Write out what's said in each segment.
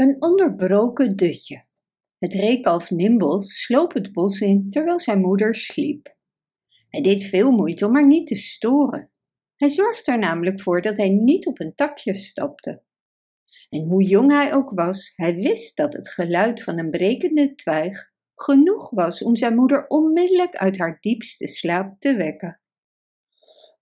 Een onderbroken dutje. Het reekalf Nimble sloop het bos in terwijl zijn moeder sliep. Hij deed veel moeite om haar niet te storen. Hij zorgde er namelijk voor dat hij niet op een takje stapte. En hoe jong hij ook was, hij wist dat het geluid van een brekende twijg genoeg was om zijn moeder onmiddellijk uit haar diepste slaap te wekken.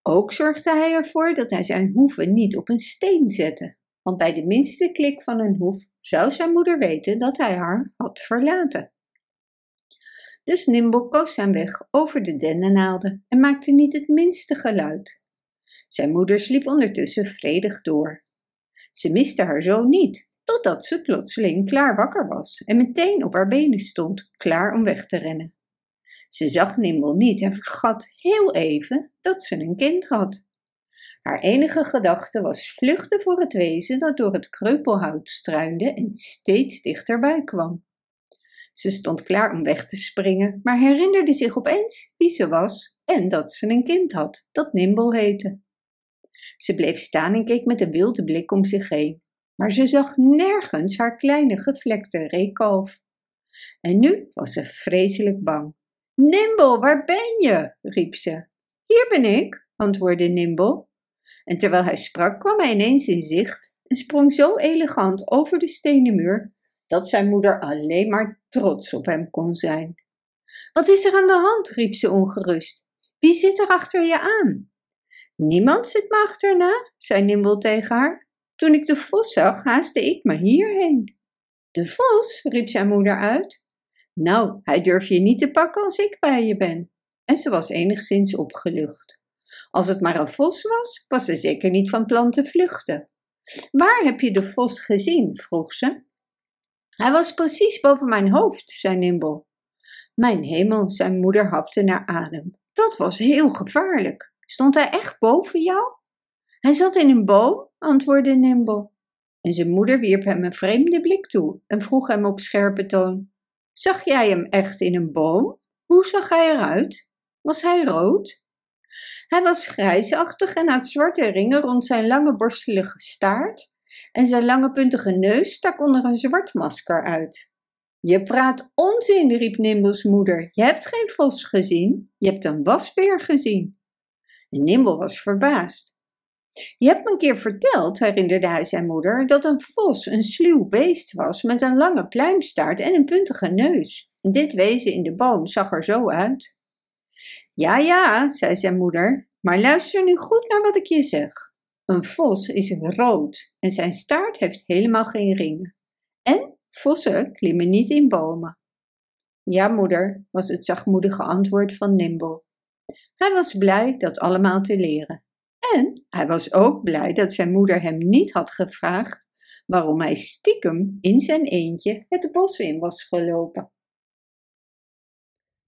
Ook zorgde hij ervoor dat hij zijn hoeven niet op een steen zette, want bij de minste klik van een hoef zou zijn moeder weten dat hij haar had verlaten. Dus Nimble koos zijn weg over de dennennaalden en maakte niet het minste geluid. Zijn moeder sliep ondertussen vredig door. Ze miste haar zoon niet, totdat ze plotseling klaar wakker was en meteen op haar benen stond, klaar om weg te rennen. Ze zag Nimble niet en vergat heel even dat ze een kind had. Haar enige gedachte was vluchten voor het wezen dat door het kreupelhout struinde en steeds dichterbij kwam. Ze stond klaar om weg te springen, maar herinnerde zich opeens wie ze was en dat ze een kind had dat Nimble heette. Ze bleef staan en keek met een wilde blik om zich heen, maar ze zag nergens haar kleine gevlekte reekalf. En nu was ze vreselijk bang. Nimble, waar ben je? riep ze. Hier ben ik, antwoordde Nimble. En terwijl hij sprak, kwam hij ineens in zicht en sprong zo elegant over de stenen muur dat zijn moeder alleen maar trots op hem kon zijn. Wat is er aan de hand? riep ze ongerust. Wie zit er achter je aan? Niemand zit me achterna, zei Nimble tegen haar. Toen ik de vos zag, haastte ik me hierheen. De vos? riep zijn moeder uit. Nou, hij durft je niet te pakken als ik bij je ben. En ze was enigszins opgelucht. Als het maar een vos was, was ze zeker niet van plan te vluchten. Waar heb je de vos gezien? vroeg ze. Hij was precies boven mijn hoofd, zei Nimble. Mijn hemel, zijn moeder hapte naar adem. Dat was heel gevaarlijk. Stond hij echt boven jou? Hij zat in een boom, antwoordde Nimble. En zijn moeder wierp hem een vreemde blik toe en vroeg hem op scherpe toon: Zag jij hem echt in een boom? Hoe zag hij eruit? Was hij rood? Hij was grijsachtig en had zwarte ringen rond zijn lange borstelige staart en zijn lange puntige neus stak onder een zwart masker uit. Je praat onzin, riep Nimble's moeder. Je hebt geen vos gezien, je hebt een wasbeer gezien. En Nimble was verbaasd. Je hebt me een keer verteld, herinnerde hij zijn moeder, dat een vos een sluw beest was met een lange pluimstaart en een puntige neus. Dit wezen in de boom zag er zo uit. Ja, ja, zei zijn moeder, maar luister nu goed naar wat ik je zeg. Een vos is rood en zijn staart heeft helemaal geen ringen. En vossen klimmen niet in bomen. Ja, moeder, was het zachtmoedige antwoord van Nimble. Hij was blij dat allemaal te leren. En hij was ook blij dat zijn moeder hem niet had gevraagd waarom hij stiekem in zijn eentje het bos in was gelopen.